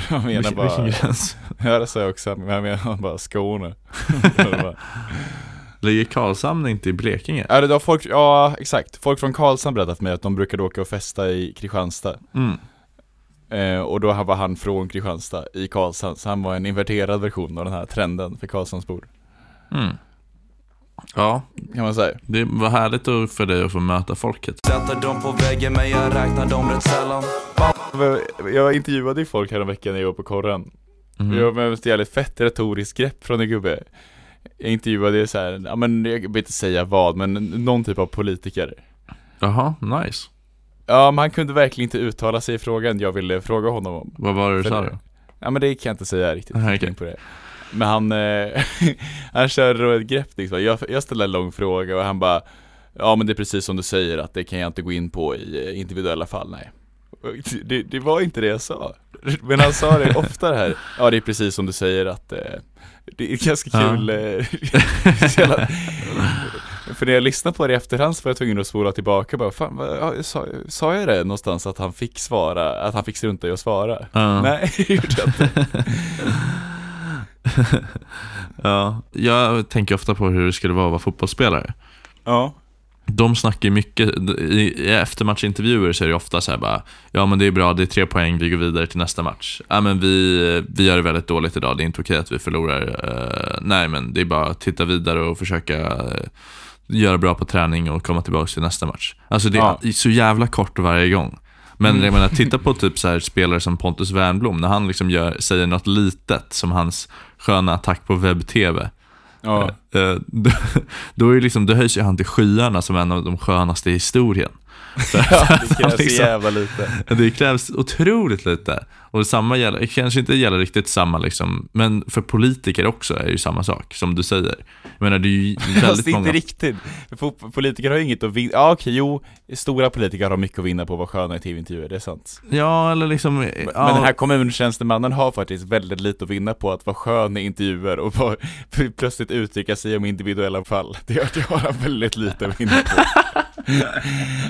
Jag menar bara, vilken gräns? <laughs> ja det sa jag också, men jag menar bara Skåne. <laughs> Bara, Ligger Karlshamn inte i Blekinge? ja, det var folk, ja exakt, folk från Karlshamn berättade för mig att de brukade åka och festa i Kristianstad. Mm. Eh, och då var han från Kristianstad i Karlshamn, så han var en inverterad version av den här trenden för Karlshamnsbor. Mm. Ja, Kan man säga. det var härligt att- för dig att få möta folket. Sätter dem på väggen men jag räknar dem rätt sällan Jag intervjuade ju folk här veckan när jag var på korren. Mhm. Jag var med ett jävligt fett retoriskt grepp från en gubbe. Jag intervjuade så här, ja men jag vill inte säga vad, men någon typ av politiker. Jaha, nice. Ja, men han kunde verkligen inte uttala sig i frågan jag ville fråga honom om. Vad var det du sa då? Ja men det kan jag inte säga riktigt. <laughs> Okej. gick på det. Men han, eh, <laughs> han körde ett grepp liksom. Jag, jag ställde en lång fråga och han bara Ja men det är precis som du säger att det kan jag inte gå in på i eh, individuella fall, nej. Det, det var inte det jag sa. Men han sa det ofta det här. Ja det är precis som du säger att eh, det är ganska Ja. kul. Eh, <laughs> så jävla- för när jag lyssnade på det i efterhand så var jag tvungen att spola tillbaka och bara, fan, vad, ja, sa, sa jag det någonstans att han fick svara, att han fick strunta i att svara? Ja. <laughs> Nej, det gjorde jag inte. <laughs> Ja, jag tänker ofta på hur det skulle vara att vara fotbollsspelare. Ja. De snackar ju mycket, i, eftermatchintervjuer så är det ofta så här bara Ja men det är bra, det är tre poäng, vi går vidare till nästa match. Ja men vi, vi gör det väldigt dåligt idag, det är inte okej att vi förlorar. Eh, nej men det är bara att titta vidare och försöka eh, göra bra på träning och komma tillbaka till nästa match. Alltså det är Ja. så jävla kort varje gång. Men jag menar, titta på typ så här spelare som Pontus Wernbloom, när han liksom gör, säger något litet, som hans sköna attack på webb-tv. Ja. Eh, eh, då, <laughs> då, är liksom, då höjs ju han till skyarna som en av de skönaste i historien. För, Det <laughs> krävs så liksom- jävla lite. det krävs otroligt lite. Och samma gäller, kanske inte gäller riktigt samma liksom, men för politiker också är det ju samma sak, som du säger. Jag menar, det är ju <laughs> Fast väldigt inte många... riktigt. För po- politiker har ju inget att vinna. Ja okej, jo. Stora politiker har mycket att vinna på att vara sköna i tv-intervjuer, det är sant. Ja, eller liksom... Ja, men den här kommuntjänstemannen har faktiskt väldigt lite att vinna på att vara skön i intervjuer och bara <laughs> plötsligt uttrycka sig om individuella fall. Det har, det har han väldigt lite att vinna på.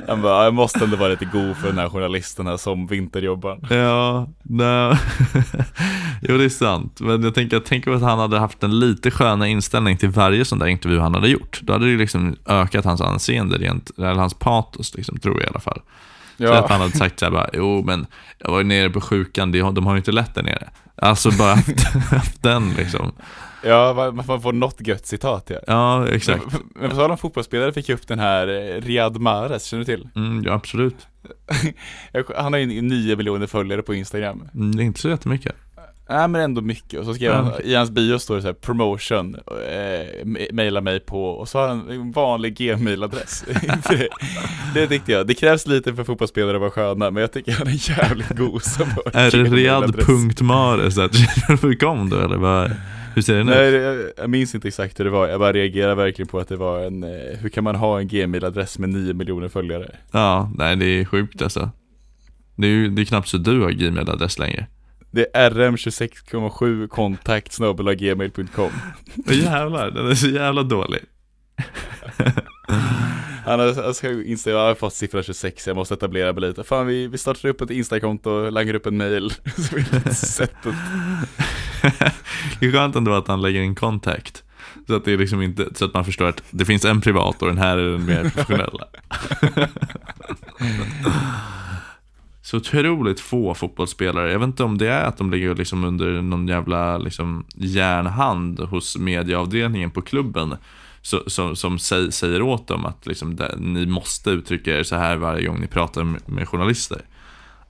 Han bara, jag måste ändå vara lite god för den här journalisten här som vinterjobbar. Ja, nej. <laughs> jo det är sant. Men jag tänker, jag tänker att han hade haft en lite sköna inställning till varje sån där intervju han hade gjort. Då hade det liksom ökat hans anseende rent, eller hans patos liksom, tror jag i alla fall. Så att han hade sagt såhär bara, jo men jag var ju nere på sjukan, de har, de har ju inte lätt där nere. Alltså bara haft, <laughs> haft den liksom. Ja, man får få något gött citat ja. Ja, exakt. Men på tal om fotbollsspelare fick jag upp den här eh, Riyad Mahrez, känner du till? Mm, ja, absolut. <laughs> Han har ju 9 miljoner följare på Instagram. Mm, det är inte så jättemycket. Nej men ändå mycket, och så skrev han, i hans bio står det så här promotion, eh, maila mig på, och så har han en vanlig gmail-adress <laughs> det, det tyckte jag, det krävs lite för fotbollsspelare att vara sköna, men jag tycker han är jävligt god som Är det gmail-adress. read.mares.gmail.com <laughs> då eller vad? Hur ser den ut? Nej, jag, jag minns inte exakt hur det var, jag bara reagerade verkligen på att det var en, eh, hur kan man ha en gmail-adress med 9 miljoner följare? Ja, nej det är sjukt alltså. Det är ju det är knappt så du har Gmail-adress längre. Det är rm26,7 kontakt gmail.com Jävlar, den är så jävla dålig. <laughs> Han har, jag ska inse, jag har fått siffra 26, jag måste etablera mig lite. Fan vi, vi startar upp ett Instakonto och langar upp en mail. <laughs> Så vi Det är skönt ändå att han lägger in kontakt. Så att, det är liksom inte, så att man förstår att det finns en privat och den här är den mer professionella. <laughs> Så otroligt få fotbollsspelare. Jag vet inte om det är att de ligger liksom under någon jävla liksom, järnhand hos medieavdelningen på klubben. Så, som som säg, säger åt dem att liksom, det, ni måste uttrycka er så här varje gång ni pratar med, med journalister.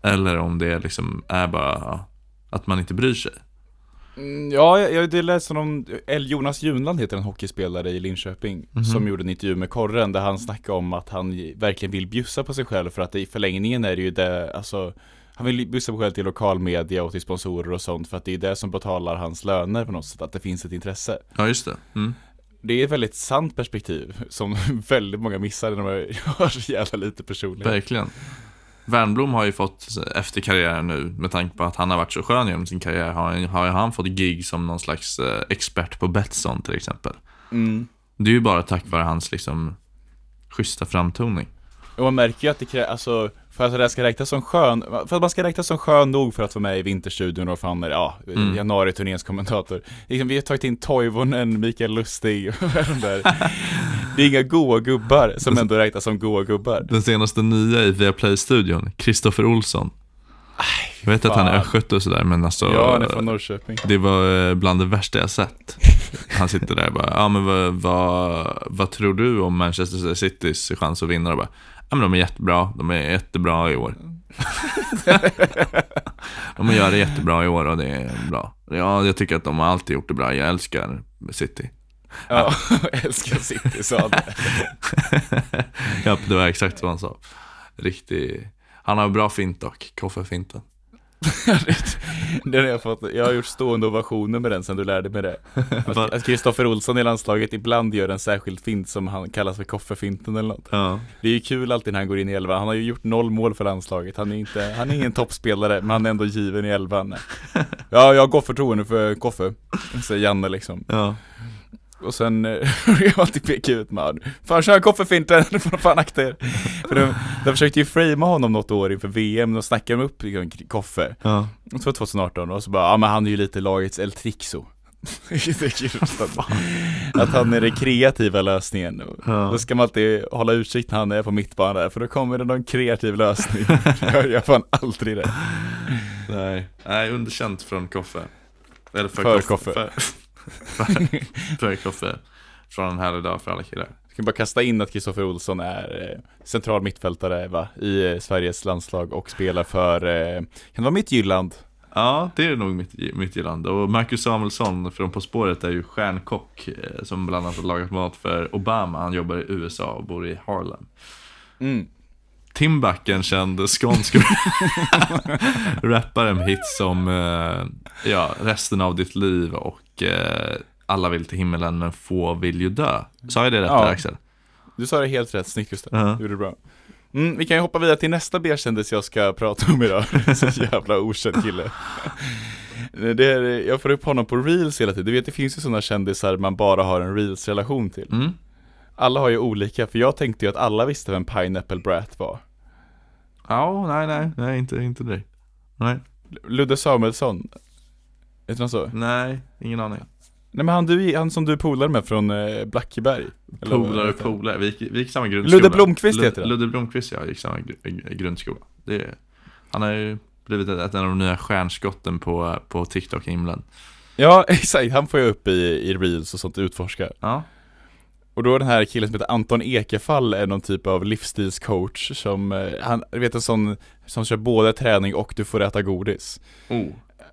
Eller om det liksom är bara att man inte bryr sig. Mm, Ja, jag, jag läste om, Jonas Junland heter en hockeyspelare i Linköping Mhm. Som gjorde en intervju med Korren där han snackade om att han verkligen vill bjussa på sig själv för att i förlängningen är det ju det, alltså Han vill bjussa på sig själv till lokalmedia och till sponsorer och sånt för att det är det som betalar hans löner på något sätt, att det finns ett intresse Ja, just det. Mm. Det är ett väldigt sant perspektiv som <laughs> väldigt många missar när de har så jävla lite personlighet Verkligen. Wernbloom har ju fått, efter karriären nu, med tanke på att han har varit så skön genom sin karriär, har, har han fått gig som någon slags eh, expert på Betsson till exempel. mm. Det är ju bara tack vare hans liksom schyssta framtoning. Och man märker ju att det krävs, alltså för att det ska räknas som skön, för att man ska räknas som skön nog för att vara med i Vinterstudion och fan ja, Mm. januari-turnéns kommentator. Liksom, vi har tagit in Toivonen, Mikael Lustig och <laughs> de där. Det är inga goa gubbar som ändå räknas som goa gubbar. Den senaste nya i Viaplay-studion, Kristoffer Olsson. Jag vet att han är fan. östgöte och sådär, men alltså Ja, han är från Norrköping. Det var eh, bland det värsta jag sett. <laughs> Han sitter där och bara, ja men vad, vad, vad tror du om Manchester Citys chans att vinna? Och bara, ja men de är jättebra, de är jättebra i år. <laughs> de gör det jättebra i år och det är bra. Ja, jag tycker att de har alltid gjort det bra, jag älskar City. Ja, <laughs> älskar City sa han. <laughs> ja, det var exakt vad han sa. Riktig, han har bra fint dock, Koffe-finten. Den har jag fått, jag har gjort stående ovationer med den sen du lärde mig det. Att- Kristoffer Olsson i landslaget ibland gör en särskild fint som han kallas för koffefinten eller något. Ja. Det är ju kul alltid när han går in i elvan. Han har ju gjort noll mål för landslaget. Han är inte, han är ingen toppspelare, men han är ändå given i elvan. Ja, jag går förtroende för Koffe, säger Janne liksom. ja. Och sen, eh, <laughs> jag alltid peka ut med han. Fan kör Koffe-finten, nu <laughs> får fan akta er. För de, de försökte ju framea honom något år inför VM, de snackade upp liksom, Koffe. ja. Jag tror 2018 och så bara, ja men han är ju lite lagets El Trixo <laughs> att, han är den kreativa lösningen och Ja. Då ska man alltid hålla utkik när han är på mittbanan där för då kommer det någon kreativ lösning Jag gör fan aldrig det Nej. Nej, underkänt från Koffe. Eller för, För Koffe. Koffe. För, <laughs> för, för Koffe. Från en härlig dag för alla killar. Jag kan bara kasta in att Kristoffer Olsson är eh, central mittfältare va, i eh, Sveriges landslag och spelar för, eh, kan det vara Midtjylland? Ja, det är nog mitt, mitt gillande. Och Marcus Samuelsson från På spåret är ju stjärnkock som bland annat har lagat mat för Obama. Han jobbar i USA och bor i Harlem. Mm. Tim en känd skånsk <laughs> rappare med hits som ja, Resten av ditt liv och eh, Alla vill till himmelen men få vill ju dö. Sa jag det rätt Ja. där Axel? Du sa det helt rätt, snyggt Gustav, Ja. du gjorde det bra mm, Vi kan ju hoppa vidare till nästa B-kändis jag ska prata om idag, <laughs> så jävla okänd kille det är, Jag får upp honom på reels hela tiden, du vet det finns ju sådana kändisar man bara har en reels-relation till Mm. Alla har ju olika, för jag tänkte ju att alla visste vem Pineapple Brat var Ja, nej, nej, nej, inte, inte dig. Nej, Ludde Samuelsson Heter han så? nej, ingen aning. Nej men han, du, han som du polare med från eh, Blackeberg Polare, han? polare. Vi gick, vi gick samma grundskola. Ludde Blomqvist heter han. Ludde Blomqvist, ja, gick samma gr- grundskola. Det, är- han har ju blivit ett, ett av de nya stjärnskotten på, på TikTok-himlen. Ja <laughs> exakt, han får jag upp i, i reels och sånt utforska Ja, Och då den här killen som heter Anton Ekefall är någon typ av livsstilscoach som, eh, han, du vet en sån som kör både träning och du får äta godis oh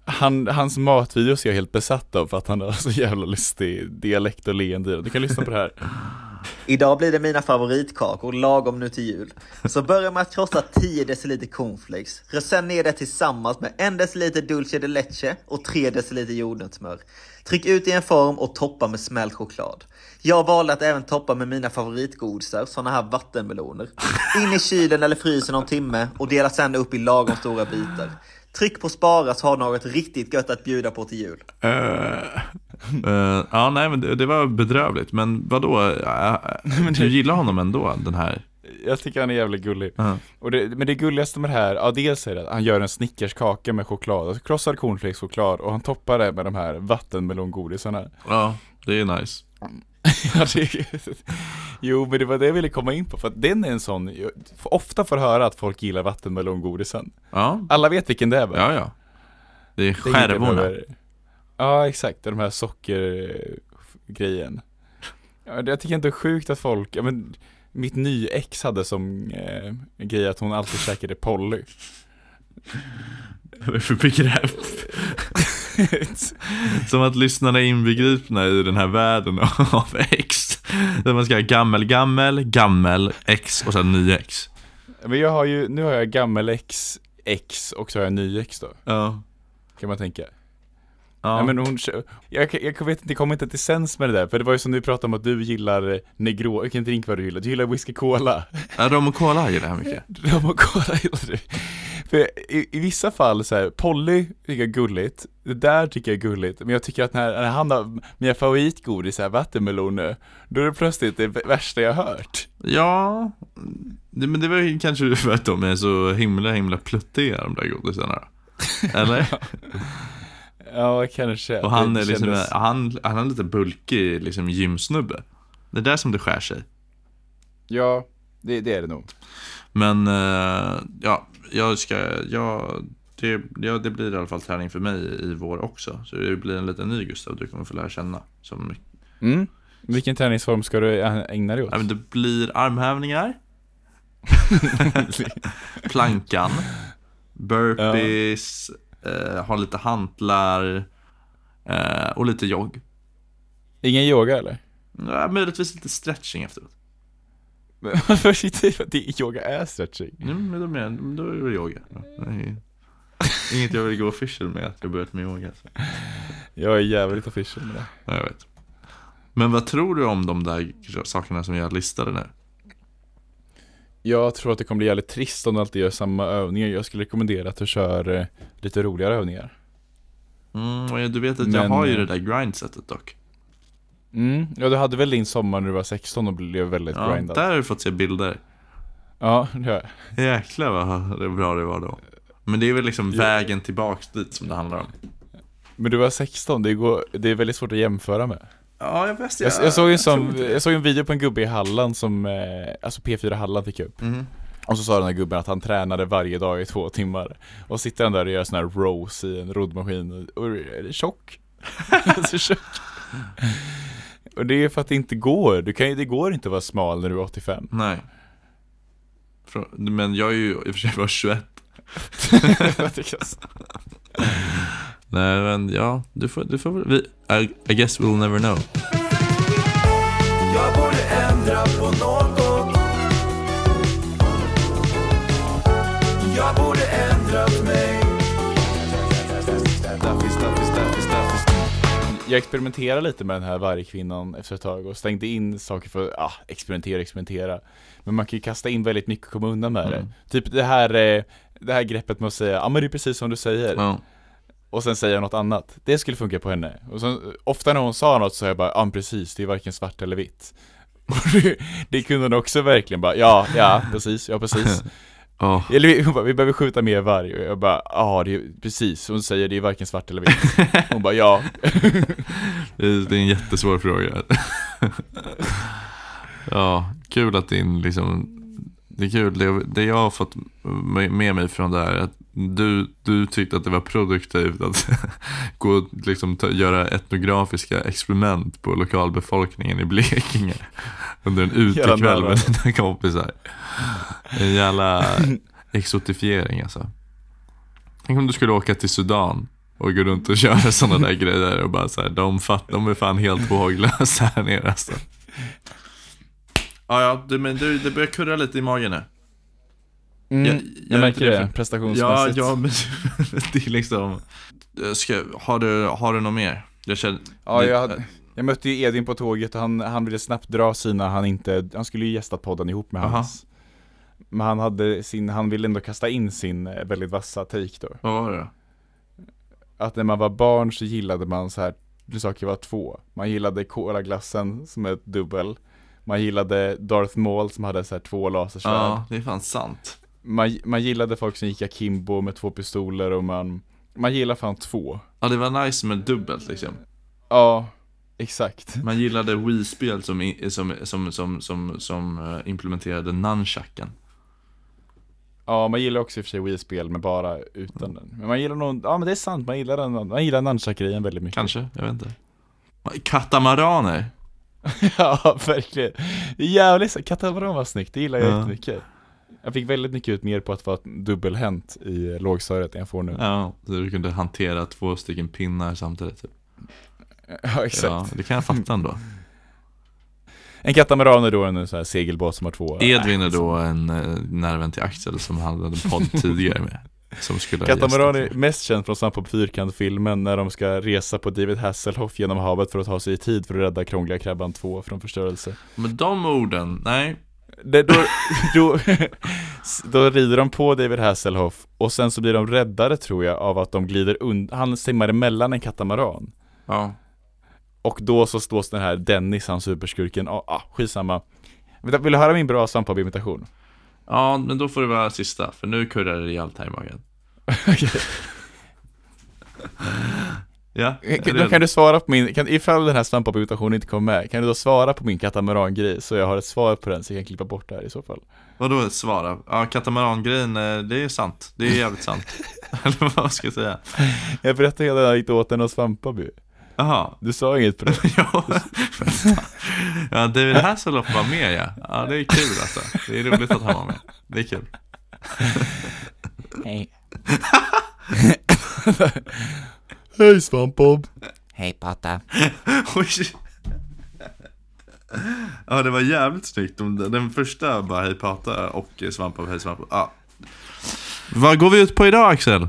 han, Hans matvideos är jag helt besatt av för att han har så jävla lustig dialekt och leende i. Du kan lyssna på det här <laughs> Idag blir det mina favoritkakor lagom nu till jul. Så börja med att krossa 10 deciliter cornflakes. Rör sen ner det tillsammans med 1 deciliter dulce de leche och 3 deciliter jordnötssmör. Tryck ut i en form och toppa med smält choklad. Jag valde att även toppa med mina favoritgodisar, såna här vattenmeloner. In i kylen eller frysen någon timme och dela sen upp i lagom stora bitar. Tryck på spara så har du något riktigt gött att bjuda på till jul. Eh, eh, ja, nej men det, det var bedrövligt. Men vadå? <laughs> Uh, du gillar honom ändå, den här? Jag tycker han är jävligt gullig Ja. och det, Men det gulligaste med det här, ja dels är det att han gör en snickerskaka med choklad, alltså krossad cornflakeschoklad och han toppar det med de här vattenmelongodisarna Ja, det är nice. Ja, det, jo men det var det jag ville komma in på, för att den är en sån, jag får ofta får höra att folk gillar vattenmelongodisen Ja, Alla vet vilken det är va? ja, ja. Det är Det är skärvorna. Ja exakt, de här sockergrejen ja, Jag tycker inte det är sjukt att folk, ja men Mitt ny ex hade som eh, grej att hon alltid käkade Polly <laughs> för begrepp? <laughs> Som att lyssnarna är inbegripna i den här världen <laughs> av X. Där man ska ha gammel, gammel, gammel, X och sen ny X. Men jag har ju, nu har jag gammel X, X och så har jag ny X då. Ja. Kan man tänka. Ja. Ja. men hon, jag, jag, vet inte, jag kommer inte till sens med det där, för det var ju som du pratade om att du gillar eh, negro, vilken drink vad du gillar, du gillar whisky cola. Ja, rom och cola gillar jag mycket. <laughs> Rom och cola gillar du. För i, i vissa fall så här, Polly tycker jag är gulligt, det där tycker jag är gulligt, men jag tycker att när, när han har mina favoritgodis, vattenmeloner, då är det plötsligt det värsta jag hört. Ja, det, men det var ju kanske <laughs> för att de är så himla himla pluttiga de där godisarna. Eller? <laughs> Ja, kanske. Och han Det är liksom, kändes- han, han är lite bulkig liksom gymsnubbe. Det är där som det skär sig. Ja, det, det är det nog. Men eh, ja, jag ska, ja det, ja, det blir i alla fall träning för mig i vår också. Så det blir en liten ny Gustav du kommer få lära känna. Som, Mm. Vilken träningsform ska du ägna dig åt? ja, det blir armhävningar. <laughs> Plankan. Burpees. Eh, ha lite hantlar. Eh, och lite jogg. Ingen yoga eller? Ja, möjligtvis lite stretching efteråt. Men <laughs> Varför sitter det att yoga är stretching? Mm, men då, men, då är det yoga. Inget jag vill gå official med att jag börjat med yoga. Så. Jag är jävligt official med det. Ja, jag vet. Men vad tror du om de där sakerna som jag listade nu? Jag tror att det kommer bli jävligt trist om du alltid gör samma övningar. Jag skulle rekommendera att du kör eh, lite roligare övningar. Mm, du vet att jag Men, har ju eh, det där grindsetet dock. Mm. Ja, du hade väl din sommar när du var 16 och blev väldigt Ja, grindad? där har du fått se bilder. Ja, det har jag. Jäklar vad bra det var då. Men det är väl liksom Ja. vägen tillbaks dit som det handlar om. Men du var 16, det, går, det är väldigt svårt att jämföra med. Ja, jag visste Jag, jag, såg en som, jag såg en video på en gubbe i Halland som, eh, alltså P4 Halland fick upp. Mhm. Och så sa den här gubben att han tränade varje dag i två timmar. Och sitter han där och gör sån här rows i en roddmaskin och, och är tjock. <laughs> alltså tjock. Och det är för att det inte går. Du kan, det går inte att vara smal när du är 85. Nej. Men jag är ju i och för sig bara 21. <laughs> Nej men ja, du får, du får vi, I, I guess we'll never know. Jag borde ändra på något Jag borde ändrat mig Jag experimenterade lite med den här vargkvinnan efter ett tag och stängde in saker för, ah, experimentera, experimentera. Men man kan ju kasta in väldigt mycket och komma undan med Mm. det. Typ det här, eh, det här greppet med att säga, ja ah, men det är precis som du säger. Ja. Och sen säga något annat. Det skulle funka på henne. Och så, ofta när hon sa något så sa jag bara, ja ah, precis, det är varken svart eller vitt. <laughs> Och det, det kunde hon också verkligen bara, ja, ja, precis, ja precis. <laughs> Ja. <laughs> Eller vi- hon bara, vi behöver skjuta mer varg. Och jag bara, ja det är precis. Hon säger det är varken svart eller vitt. <laughs> Hon bara, ja. Det är, det är en jättesvår fråga. <laughs> ja, kul att din liksom, det är kul, det, det jag har fått med mig från det här är att du, du tyckte att det var produktivt att <laughs> gå och liksom ta, göra etnografiska experiment på lokalbefolkningen i Blekinge <laughs> under en utekväll med dina kompisar. En jävla <laughs> exotifiering alltså. Tänk om du skulle åka till Sudan och gå runt och köra sådana där grejer och bara såhär, de, fatt, de är fan helt håglösa här nere alltså. Ja, ja, du, men du, det börjar kurra lite i magen nu. Mm, Jag- jag, jag märker det, för- prestationsmässigt. Ja, ja, men <laughs> det är liksom, ska, har, du, har du något mer? Jag känner, Ja, det- jag, hade, jag mötte ju Edvin på tåget och han, han ville snabbt dra sina, han inte, han skulle ju gästa podden ihop med Aha. hans. Men han hade sin, han ville ändå kasta in sin eh, väldigt vassa take då. Vad var det då? Att när man var barn så gillade man så här, det saker var två. Man gillade kolaglassen som är ett dubbel. Man gillade Darth Maul som hade så här två lasersvärd. Ja, det är fan sant. Man, man gillade folk som gick akimbo med två pistoler och man, man gillar fan två. Ja, det var nice med dubbelt liksom. Ja, exakt. Man gillade Wii-spel som, som, som, som, som, som eh, implementerade nunchucken. Ja, man gillar också i och för sig Wii-spel men bara utan den. Men man gillar nog, ja men det är sant, man gillar den, man gillar nunchuck-grejen väldigt mycket. Kanske, jag vet inte. Katamaraner. <laughs> ja, verkligen. Jävligt, så- katamaran var snyggt, det gillar jag Ja. jättemycket. Jag fick väldigt mycket ut mer på att vara dubbelhänt i lågstadiet än jag får nu. Ja, så du kunde hantera två stycken pinnar samtidigt. Typ. <laughs> Ja, exakt. Ja, det kan jag fatta ändå. <laughs> En katamaran är då en sån här segelbåt som har två... Edvin är då en eh, nerven till Axel som han hade en podd tidigare med. Som skulle ha Katamaran gästat. är mest känd från Svamp på fyrkant-filmen när de ska resa på David Hasselhoff genom havet för att ta sig i tid för att rädda Krångliga Krabban 2 från förstörelse. Men de orden, nej. Det, då, då, <laughs> då rider de på David Hasselhoff och sen så blir de räddade tror jag av att de glider undan, han simmar emellan en katamaran. Ja. Och då så stås den här Dennis, han superskurken, ah, ah skitsamma. Vill du höra min bra Svampbob-imitation? Ja, men då får det vara sista, för nu kurrar det rejält här i magen. Ja, Då kan du svara på min, kan, ifall den här Svampbob-imitationen inte kommer med, kan du då svara på min katamaran-grej så jag har ett svar på den så jag kan klippa bort det här i så fall? Vadå svara? Ja, katamaran-grejen, eh, det är sant. Det är jävligt sant. <laughs> Eller vad ska jag säga? Jag berättade hela den och Svampbob ju. Jaha. Du sa inget på det. <laughs> ja, ja, David Hasselhoff var med ja. Ja, det är kul alltså. Det är roligt att han var med. Det är kul. <laughs> Hej. Hej Svampbob. Hej Patta. <laughs> Oj. Ja, det var jävligt snyggt. De- Den första bara hej prata och svamp av hej svamp. Ja. Vad går vi ut på idag Axel?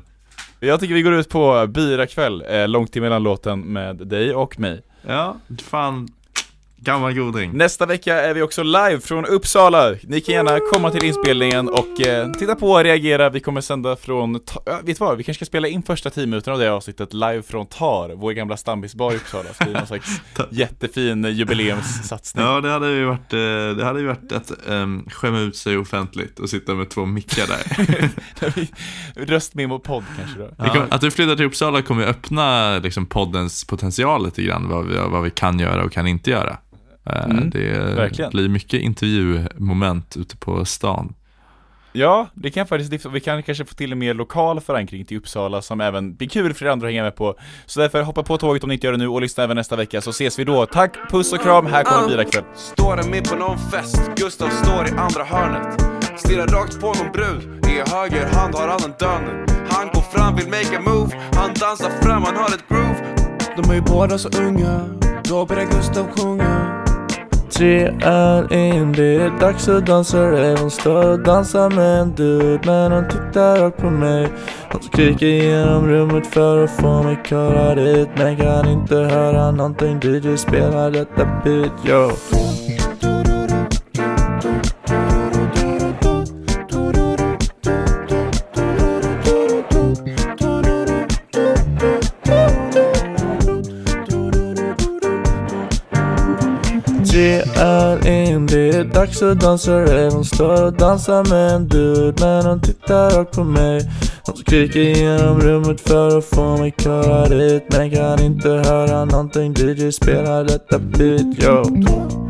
Jag tycker vi går ut på birakväll, eh, långt till mellan låten med dig och mig. Ja, fan. Gammal goding. Nästa vecka är vi också live från Uppsala. Ni kan gärna komma till inspelningen och eh, titta på och reagera. Vi kommer sända från, ja, vet du vad? Vi kanske ska spela in första tio minuterna av det avsnittet live från TAR, vår gamla stammisbar i Uppsala. Så det blir någon slags <laughs> jättefin jubileumssatsning. Ja, det hade ju varit, eh, det hade ju varit att um, skämma ut sig offentligt och sitta med två mickar där. <laughs> Röstmemo-podd kanske då. Kommer- Att du flyttar till Uppsala kommer ju öppna liksom, poddens potential lite grann, vad vi, vad vi kan göra och kan inte göra. Eh, Mm, det verkligen. blir mycket intervjumoment ute på stan. Ja, det kan faktiskt, vi kan kanske få till en mer lokal förankring till Uppsala som även blir kul för er andra att hänga med på. Så därför hoppa på tåget om ni inte gör det nu och lyssna även nästa vecka så ses vi då. Tack, puss och kram, här kommer birakväll. Står där mitt på någon fest, Gustav står i andra hörnet Stirrar rakt på någon brud, i höger hand har han en dörr Han går fram, vill make a move, han dansar fram, han har ett groove De är ju båda så unga, då börjar Gustav sjunga Tre öl in, det är dags att dansa. Rave Hon står och dansar med en dude men hon tittar rakt på mig. Hon skriker genom rummet för att få mig köra dit Men kan inte höra någonting DJ spelar detta beat, yo. Är dags att dansa rave Hon står och dansar med en dude. Men hon tittar rakt på mig Hon skriker genom rummet för att få mig köra dit. Men kan inte höra någonting DJ spelar detta beat, yo.